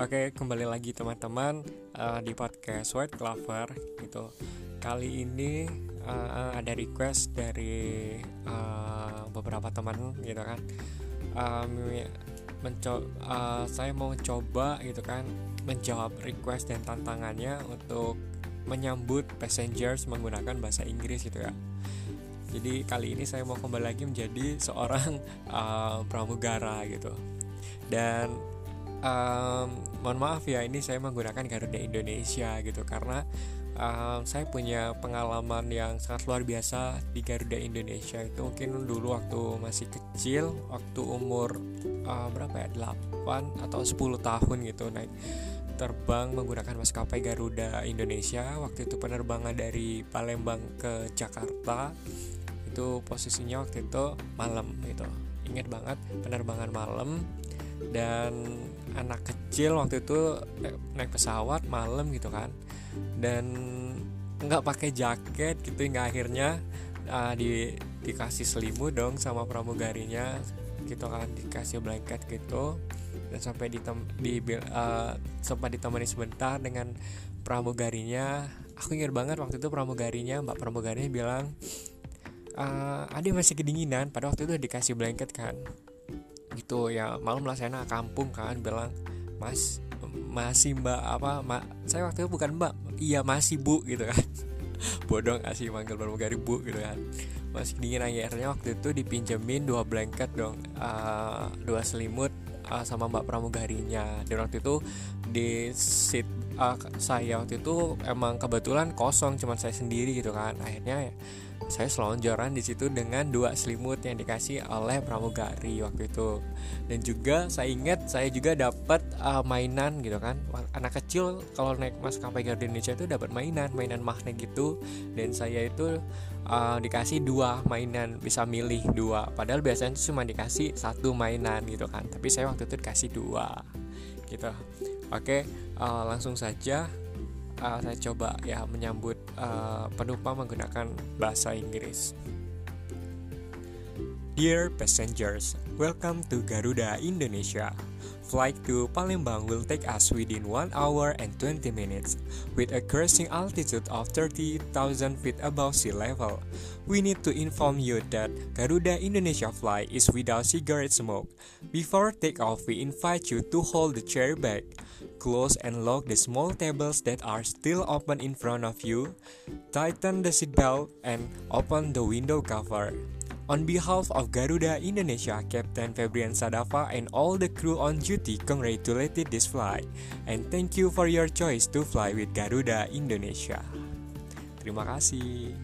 Oke, kembali lagi teman-teman uh, di podcast White Clover gitu. Kali ini uh, ada request dari uh, beberapa teman gitu kan. Um, menco uh, saya mau coba gitu kan menjawab request dan tantangannya untuk menyambut passengers menggunakan bahasa Inggris gitu ya. Jadi kali ini saya mau kembali lagi menjadi seorang uh, pramugara gitu. Dan um, mohon maaf ya ini saya menggunakan Garuda Indonesia gitu karena um, saya punya pengalaman yang sangat luar biasa di Garuda Indonesia itu. Mungkin dulu waktu masih kecil waktu umur uh, berapa ya 8 atau 10 tahun gitu naik terbang menggunakan maskapai Garuda Indonesia. Waktu itu penerbangan dari Palembang ke Jakarta itu posisinya waktu itu malam gitu. Ingat banget penerbangan malam dan anak kecil waktu itu naik pesawat malam gitu kan. Dan nggak pakai jaket gitu hingga akhirnya uh, di dikasih selimut dong sama pramugarinya gitu kan. Dikasih blanket gitu. Dan sampai ditem, di uh, sempat ditemani sebentar dengan pramugarinya. Aku ingat banget waktu itu pramugarinya mbak pramugarinya bilang uh, adik masih kedinginan. Pada waktu itu dikasih blanket kan gitu ya malam lah saya kampung kan bilang mas masih mbak apa mak saya waktu itu bukan mbak iya masih bu gitu kan. Bodoh gak sih manggil pramugari bu gitu kan. Masih dingin akhirnya waktu itu dipinjemin dua blanket dong uh, dua selimut uh, sama mbak pramugarinya. Dan waktu itu di seat uh, saya waktu itu emang kebetulan kosong cuman saya sendiri gitu kan. Akhirnya ya, saya selonjoran di situ dengan dua selimut yang dikasih oleh pramugari waktu itu. Dan juga saya ingat saya juga dapat uh, mainan gitu kan. Anak kecil kalau naik maskapai Garuda Indonesia itu dapat mainan mainan magnet gitu. Dan saya itu uh, dikasih dua mainan bisa milih dua. Padahal biasanya cuma dikasih satu mainan gitu kan. Tapi saya waktu itu dikasih dua gitu oke uh, langsung saja uh, saya coba ya menyambut uh, penumpang menggunakan bahasa Inggris. Dear passengers, welcome to Garuda Indonesia. Flight to Palembang will take us within 1 hour and 20 minutes, with a cruising altitude of 30,000 feet above sea level. We need to inform you that Garuda Indonesia flight is without cigarette smoke. Before takeoff, we invite you to hold the chair back, close and lock the small tables that are still open in front of you, tighten the seatbelt, and open the window cover. On behalf of Garuda Indonesia, Captain Febrian Sadafa and all the crew on duty congratulated this flight and thank you for your choice to fly with Garuda Indonesia. Terima kasih.